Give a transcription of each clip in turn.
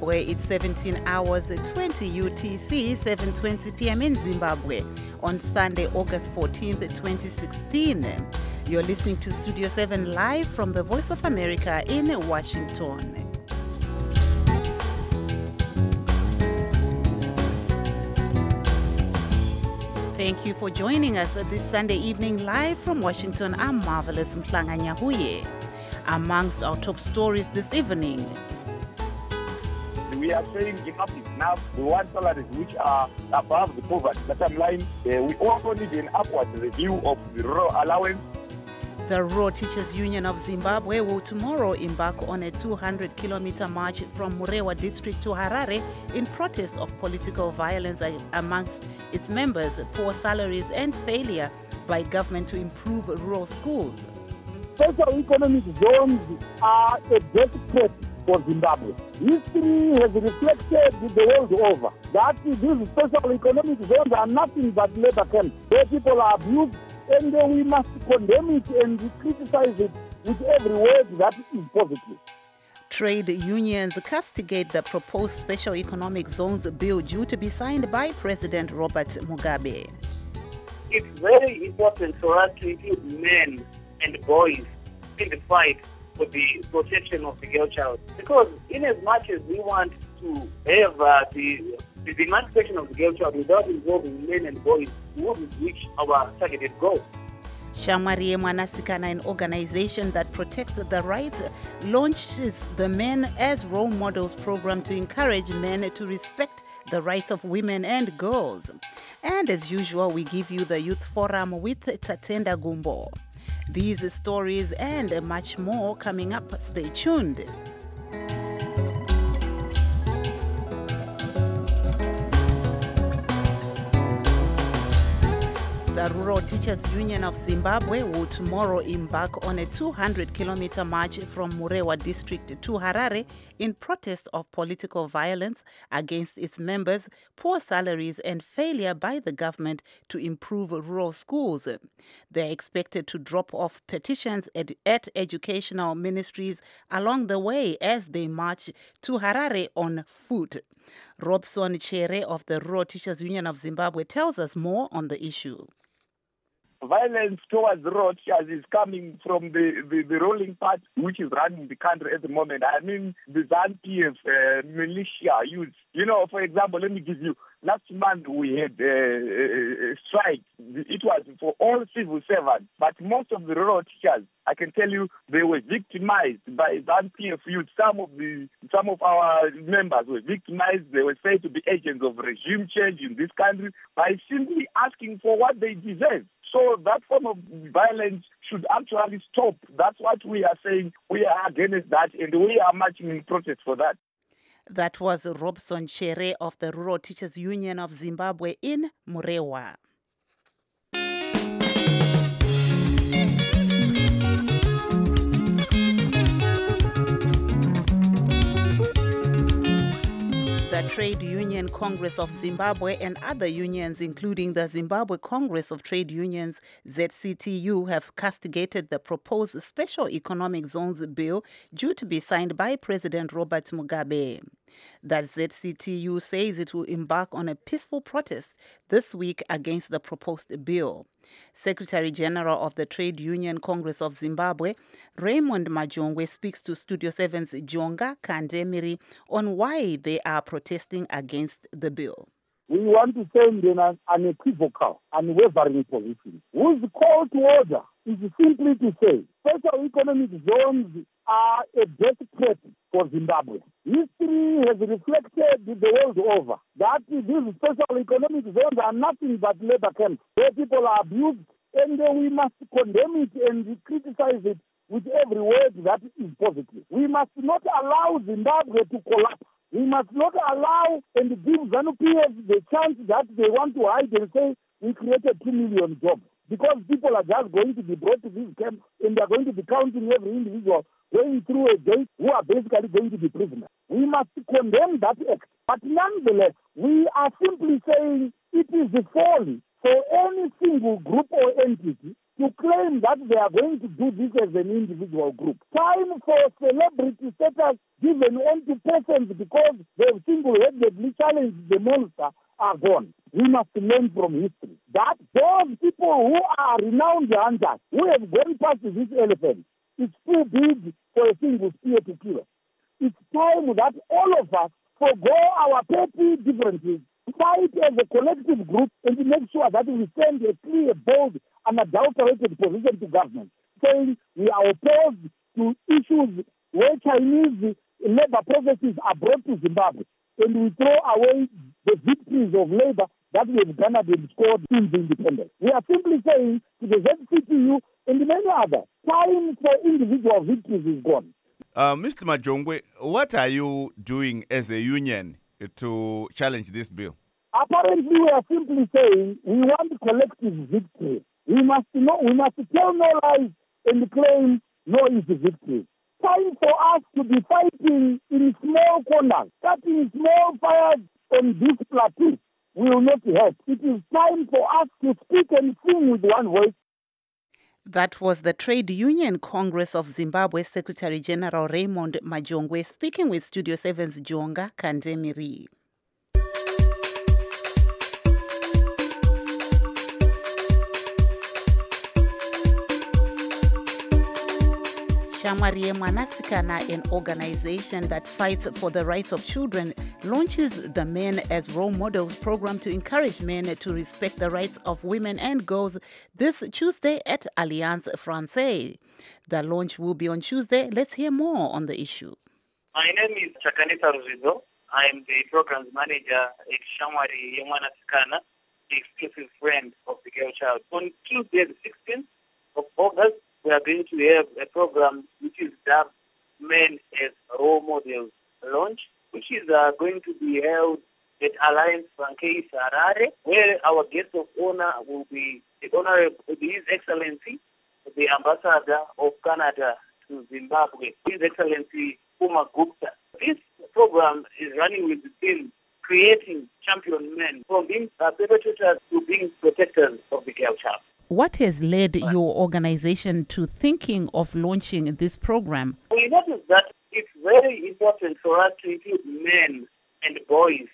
where it's 17 hours 20 UTC, 7:20 p.m. in Zimbabwe on Sunday, August 14th, 2016. You're listening to Studio 7 live from the Voice of America in Washington. Thank you for joining us this Sunday evening live from Washington. I'm Marvelous Mhlanga Nyahuye. Amongst our top stories this evening, we are saying enough is enough. We want salaries which are above the poverty bottom line. Uh, we also need an upward review of the rural allowance. the Rural Teachers Union of Zimbabwe will tomorrow embark on a 200 kilometer march from Murewa district to Harare in protest of political violence amongst its members, poor salaries, and failure by government to improve rural schools. special economic zones are a death threat for Zimbabwe. History has reflected the world over that these special economic zones are nothing but labor camps where people are abused and we must condemn it and criticize it with every word that is positive. Trade unions castigate the proposed special economic zones bill due to be signed by President Robert Mugabe. it's very important for us to include men and boys in the fight for the protection of the girl child. Because in as much as we want to have uh, the, the emancipation of the girl child without involving men and boys, we wouldn't reach our targeted goal. Shamwari Mwanasikana, an organization that protects the rights, launches the Men as Role Models program to encourage men to respect the rights of women and girls. And as usual, we give you the Youth Forum with Tatenda Gumbo. These stories and much more coming up. Stay tuned. The Rural Teachers Union of Zimbabwe will tomorrow embark on a 200 kilometer march from Murewa district to Harare in protest of political violence against its members, poor salaries, and failure by the government to improve rural schools. They're expected to drop off petitions at, at educational ministries along the way as they march to Harare on foot. Robson Chere of the Rural Teachers Union of Zimbabwe tells us more on the issue. Violence towards teachers is coming from the, the, the ruling party which is running the country at the moment. I mean, the ZANU-PF uh, militia youths. You know, for example, let me give you, last month we had uh, a, a strike. It was for all civil servants, but most of the rural teachers, I can tell you, they were victimized by ZANU-PF youth. Some of the, some of our members were victimized. They were said to be agents of regime change in this country by simply asking for what they deserve. So that form of violence should actually stop. That's what we are saying. We are against that and we are marching in protest for that. That was Robson Chere of the Rural Teachers Union of Zimbabwe in Murewa. The Trade Union Congress of Zimbabwe and other unions, including the Zimbabwe Congress of Trade Unions, ZCTU, have castigated the proposed Special Economic Zones bill due to be signed by President Robert Mugabe. That ZCTU says it will embark on a peaceful protest this week against the proposed bill. Secretary General of the Trade Union Congress of Zimbabwe, Raymond Majongwe, speaks to Studio 7's Jonga Kandemiri on why they are protesting against the bill. We want to send an unequivocal, unwavering position. Whose call to order is simply to say special economic zones are a death threat for Zimbabwe. History has reflected the world over that these special economic zones are nothing but labor camps where people are abused and we must condemn it and criticize it with every word that is positive. We must not allow Zimbabwe to collapse. We must not allow and give ZANU-PF the chance that they want to hide and say we created two million jobs. Because people are just going to be brought to these camps and they are going to be counting every individual going through a gate who are basically going to be prisoners. We must condemn that act. But nonetheless, we are simply saying it is folly for any single group or entity to claim that they are going to do this as an individual group. Time for celebrity status given onto persons because they've single-handedly challenged the monster are gone. We must learn from history that those people who are renowned hunters, who have gone past this elephant, it's too big for a single spear to kill us. It's time that all of us forego our petty differences, fight as a collective group, and make sure that we send a clear, bold, unadulterated position to government, saying we are opposed to issues where Chinese labor processes are brought to Zimbabwe, and we throw away the victories of labor that we have garnered and scored since independence. We are simply saying to the ZCTU and many others, time for individual victories is gone. Uh, Mr. Majongwe, what are you doing as a union to challenge this bill? Apparently, we are simply saying we want collective victory. We must know, we must tell no lies and claim no easy victory. Time for us to be fighting in small corners, starting small fires on this plateau will not help. It is time for us to speak and sing with one voice that was the Trade Union Congress of Zimbabwe Secretary General Raymond Majongwe speaking with Studio 7's Jonga Kandemiri. Shamwari Mwanasikana, an organization that fights for the rights of children, launches the Men as Role Models program to encourage men to respect the rights of women and girls this Tuesday at Alliance Francaise. The launch will be on Tuesday. Let's hear more on the issue. My name is Chakanetsa Ruzvidzo. I am the programs manager at Shamwari Mwanasikana, the exclusive friend of the girl child. On Tuesday, the 16th of August, we have a program which is dubbed Men as Role Models launch, which is uh, going to be held at Alliance Francaise Harare, where our guest of honor will be the Honorable His Excellency, the Ambassador of Canada to Zimbabwe, His Excellency Kumar Gupta. This program is running with the theme creating champion men from being perpetrators to being protectors of the girl child. What has led your organization to thinking of launching this program? We noticed that it's very important for us to include men and boys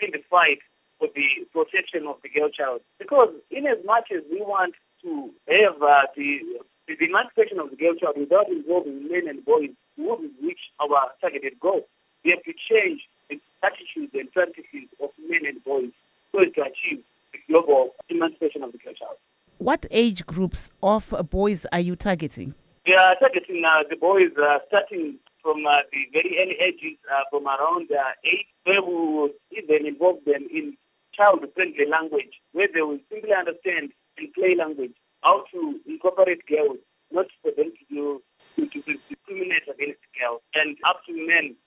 in the fight for the protection of the girl child. Because in as much as we want to have uh, the, the emancipation of the girl child without involving men and boys, we won't reach our targeted goal. We have to change the attitudes and practices of men and boys so as to achieve the global emancipation of the girl child. What age groups of boys are you targeting? We are targeting uh, the boys uh, starting from uh, the very early ages, from around 8, where we will even involve them in child-friendly language, where they will simply understand in play language how to incorporate girls, not for them to do to, to discriminate against girls, and up to men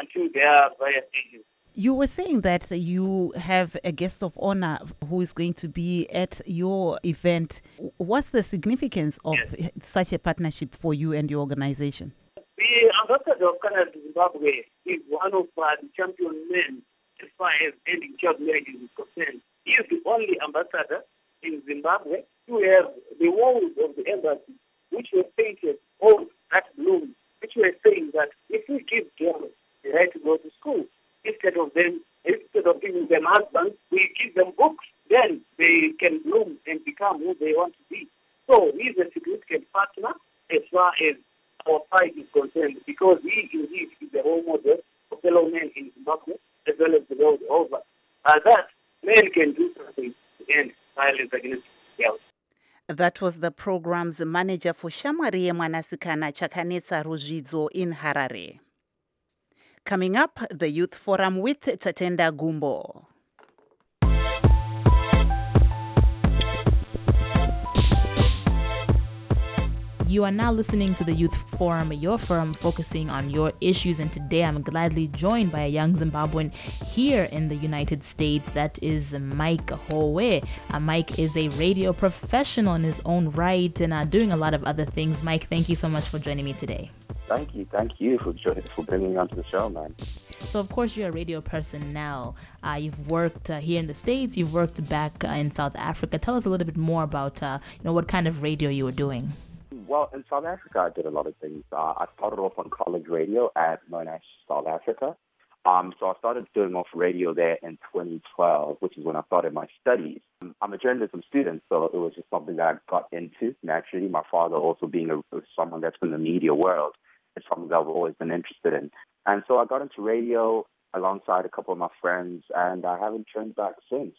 until they are various ages. You were saying that you have a guest of honor who is going to be at your event. What's the significance of yes. such a partnership for you and your organization? The ambassador of Canada to Zimbabwe is one of uh, the champion men as far as ending child marriage is concerned. He is the only ambassador in Zimbabwe to have the walls of the embassy, which were painted all that bloom, which were saying that if we give girls the right to go to school, instead of them instead of giving them husbands, we give them books. Then they can bloom and become who they want to be. So he is a significant partner as far as our fight is concerned, because he indeed is the role model for fellow men in Zimbabwe as well as the world over. Uh, that men can do something to end violence against girls. That was the program's manager for Shamwari Mwanasikana Chakanetsa Ruzvidzo in Harare. Coming up, the Youth Forum with Tatenda Gumbo. You are now listening to the Youth Forum, your forum focusing on your issues. And today I'm gladly joined by a young Zimbabwean here in the United States. That is Mike Howe. Uh, Mike is a radio professional in his own right and uh, doing a lot of other things. Mike, thank you so much for joining me today. Thank you, thank you for for bringing me onto the show, man. So, of course, you're a radio person now. Uh, you've worked uh, here in the States, you've worked back uh, in South Africa. Tell us a little bit more about uh, you know, what kind of radio you were doing. Well, in South Africa, I did a lot of things. Uh, I started off on college radio at Monash, South Africa. Um, so I started doing off radio there in 2012, which is when I started my studies. I'm a journalism student, so it was just something that I got into naturally. My father also being a, someone that's in the media world, it's something I've always been interested in. And so I got into radio alongside a couple of my friends, and I haven't turned back since.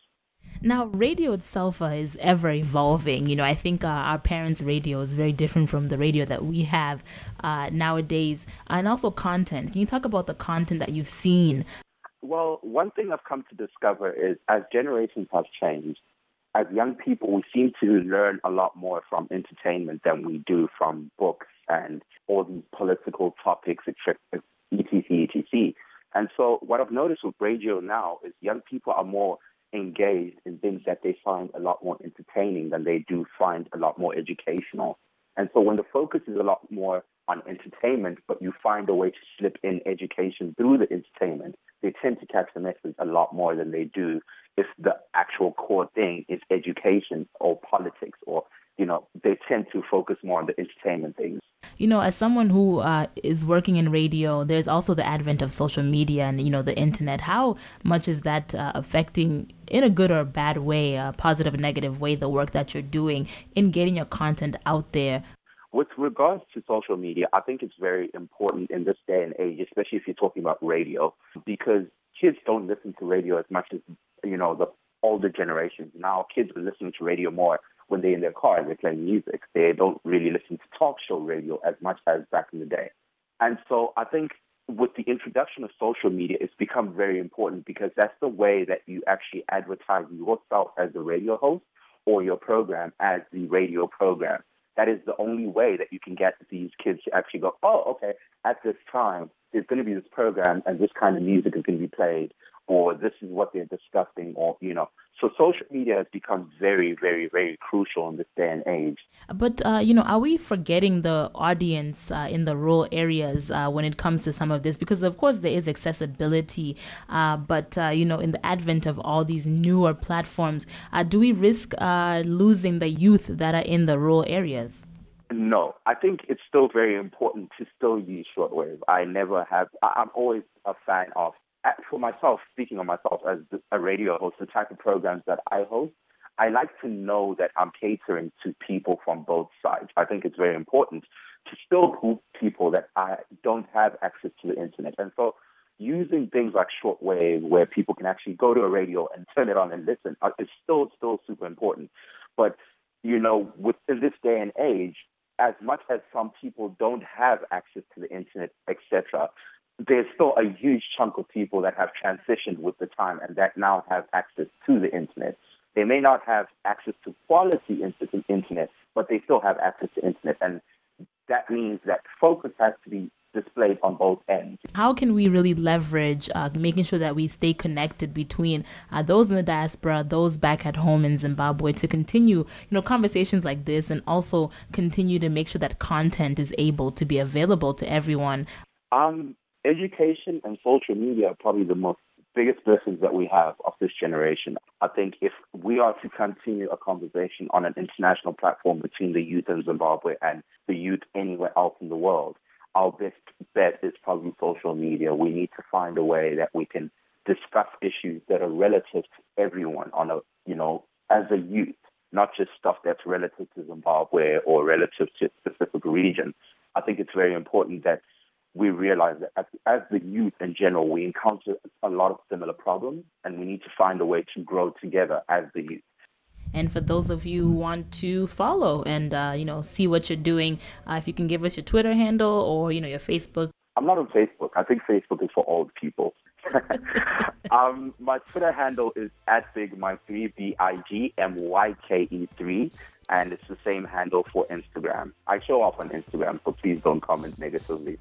Now, radio itself uh, is ever evolving. You know, I think uh, our parents' radio is very different from the radio that we have uh, nowadays, and also content. Can you talk about the content that you've seen? Well, one thing I've come to discover is as generations have changed, as young people, we seem to learn a lot more from entertainment than we do from books and all these political topics, etc., etc.. And so, what I've noticed with radio now is young people are more engaged in things that they find a lot more entertaining than they do find a lot more educational. And so, when the focus is a lot more on entertainment, but you find a way to slip in education through the entertainment, they tend to catch the message a lot more than they do if the actual core thing is education or politics or you know they tend to focus more on the entertainment things. You know as someone who uh, is working in radio there's also the advent of social media and you know the internet. How much is that uh, affecting in a good or bad way a positive or negative way the work that you're doing in getting your content out there? With regards to social media, I think it's very important in this day and age, especially if you're talking about radio, because kids don't listen to radio as much as, you know, the older generations. Now kids are listening to radio more when they're in their car and they're playing music. They don't really listen to talk show radio as much as back in the day. And so I think with the introduction of social media, it's become very important because that's the way that you actually advertise yourself as a radio host or your program as the radio program that is the only way that you can get these kids to actually go, oh, okay, at this time, there's going to be this program and this kind of music is going to be played, or this is what they're discussing, or, you know. So social media has become very, very, very crucial in this day and age. But, uh, you know, are we forgetting the audience uh, in the rural areas uh, when it comes to some of this? Because, of course, there is accessibility, uh, but, uh, you know, in the advent of all these newer platforms, uh, do we risk losing the youth that are in the rural areas? No, I think it's still very important to still use shortwave. I never have, I'm always a fan of, for myself, speaking of myself as a radio host, the type of programs that I host, I like to know that I'm catering to people from both sides. I think it's very important to still group people that I don't have access to the internet. And so using things like shortwave where people can actually go to a radio and turn it on and listen uh, is still, still super important. But, you know, within this day and age, as much as some people don't have access to the internet, etc., there's still a huge chunk of people that have transitioned with the time and that now have access to the internet. They may not have access to quality internet, but they still have access to internet. And that means that focus has to be displayed on both ends. How can we really leverage uh, making sure that we stay connected between uh, those in the diaspora, those back at home in Zimbabwe, to continue, you know, conversations like this, and also continue to make sure that content is able to be available to everyone? Um, education and social media are probably the most biggest blessings that we have of this generation. I think if we are to continue a conversation on an international platform between the youth in Zimbabwe and the youth anywhere else in the world, our best bet is probably social media. We need to find a way that we can discuss issues that are relative to everyone on a, you know, as a youth, not just stuff that's relative to Zimbabwe or relative to a specific region. I think it's very important that we realize that as, as the youth in general, we encounter a lot of similar problems and we need to find a way to grow together as the youth. And for those of you who want to follow and uh, you know see what you're doing, uh, if you can give us your Twitter handle or you know your Facebook. I'm not on Facebook. I think Facebook is for old people. um, my Twitter handle is at Big Mike three B I G M Y K E three, and it's the same handle for Instagram. I show off on Instagram, so please don't comment negatively.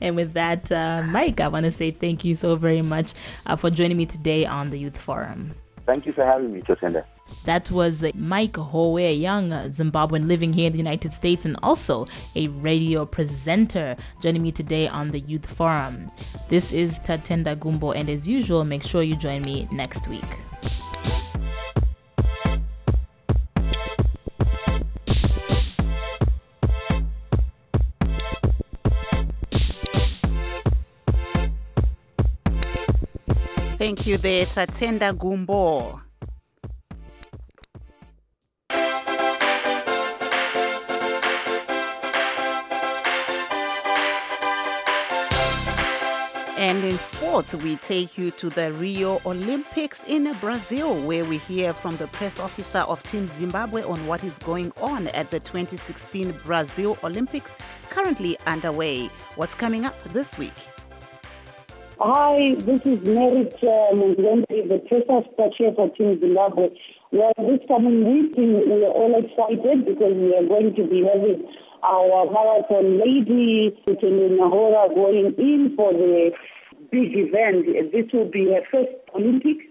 And with that, uh, Mike, I want to say thank you so very much uh, for joining me today on the Youth Forum. Thank you for having me, Josenda. That was Mike Howe, a young Zimbabwean living here in the United States and also a radio presenter, joining me today on the Youth Forum. This is Tatenda Gumbo, and as usual, make sure you join me next week. Thank you there, Tatenda Gumbo. And in sports, we take you to the Rio Olympics in Brazil, where we hear from the press officer of Team Zimbabwe on what is going on at the 2016 Brazil Olympics, currently underway. What's coming up this week? Hi, this is Merit uh, the press chair for Team Zimbabwe. Well, this coming week, we are all excited because we are going to be having our marathon lady, Nyahora, going in for the big event. This will be her first Olympics,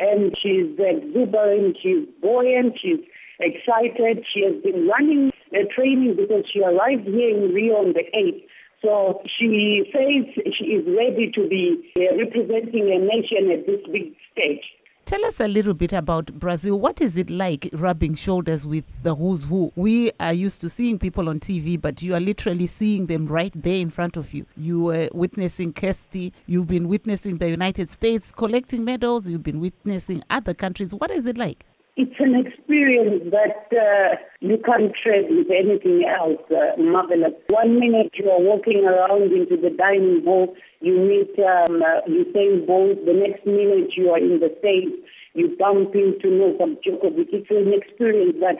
and she's exuberant, she's buoyant, she's excited. She has been running a training because she arrived here in Rio on the 8th. So she says she is ready to be uh, representing a nation at this big stage. Tell us a little bit about Brazil. What is it like rubbing shoulders with the who's who? We are used to seeing people on TV, but you are literally seeing them right there in front of you. You were witnessing Kirsty, you've been witnessing the United States collecting medals, you've been witnessing other countries. What is it like? It's an experience that uh, you can't trade with anything else. Uh, marvelous. One minute you are walking around into the dining hall, you meet um, uh, Usain. The next minute you are in the States, you bump into Novak Djokovic. It's an experience that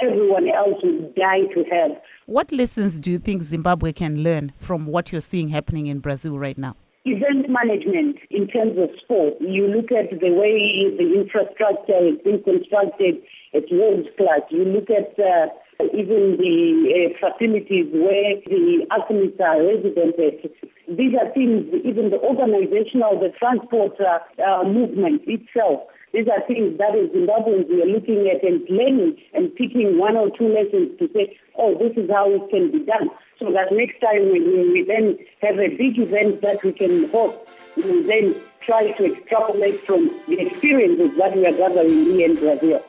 everyone else would die to have. What lessons do you think Zimbabwe can learn from what you're seeing happening in Brazil right now? Event management in terms of sport. You look at the way the infrastructure is being constructed, it's world class. You look at uh, even the uh, facilities where the athletes are residented. These are things, even the organizational, the transport uh, uh movement itself. These are things that as Zimbabweans we are looking at and learning and picking one or two lessons to say, oh, this is how it can be done. So that next time when we then have a big event that we can hope, we will then try to extrapolate from the experiences that we are gathering here in Brazil.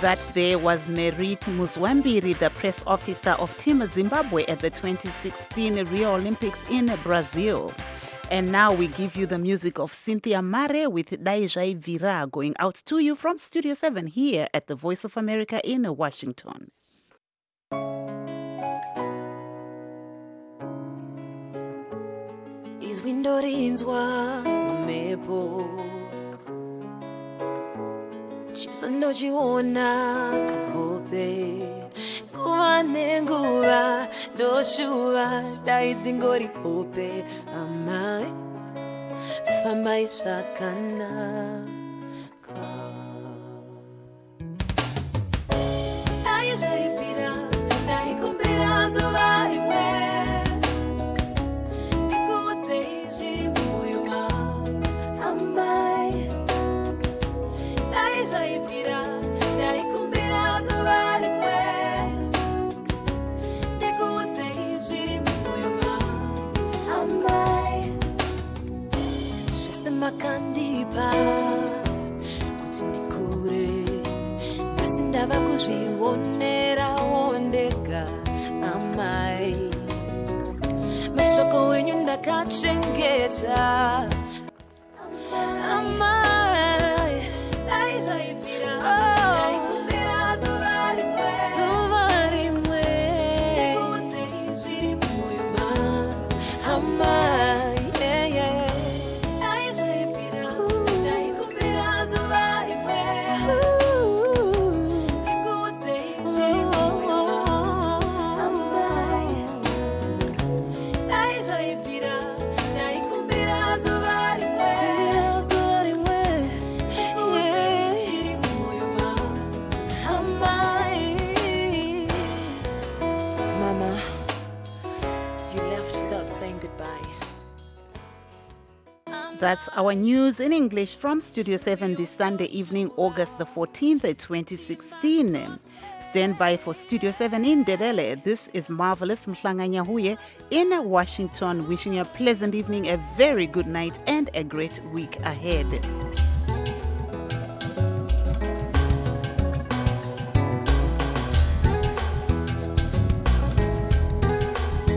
That there was Merit Muzwambiri, the press officer of Team Zimbabwe at the 2016 Rio Olympics in Brazil. And now we give you the music of Cynthia Mare with Daijai Vira going out to you from Studio 7 here at the Voice of America in Washington. Chisandochiona kuhope nguva nenguva ndoshuva dai dzingori hope amai fambai zvakanaka wenyu ndakachengeta That's our news in English from Studio 7 this Sunday evening, August the 14th, 2016. Stand by for Studio 7 in Ndebele. This is Marvelous Mhlanganyahuye in Washington, wishing you a pleasant evening, a very good night, and a great week ahead.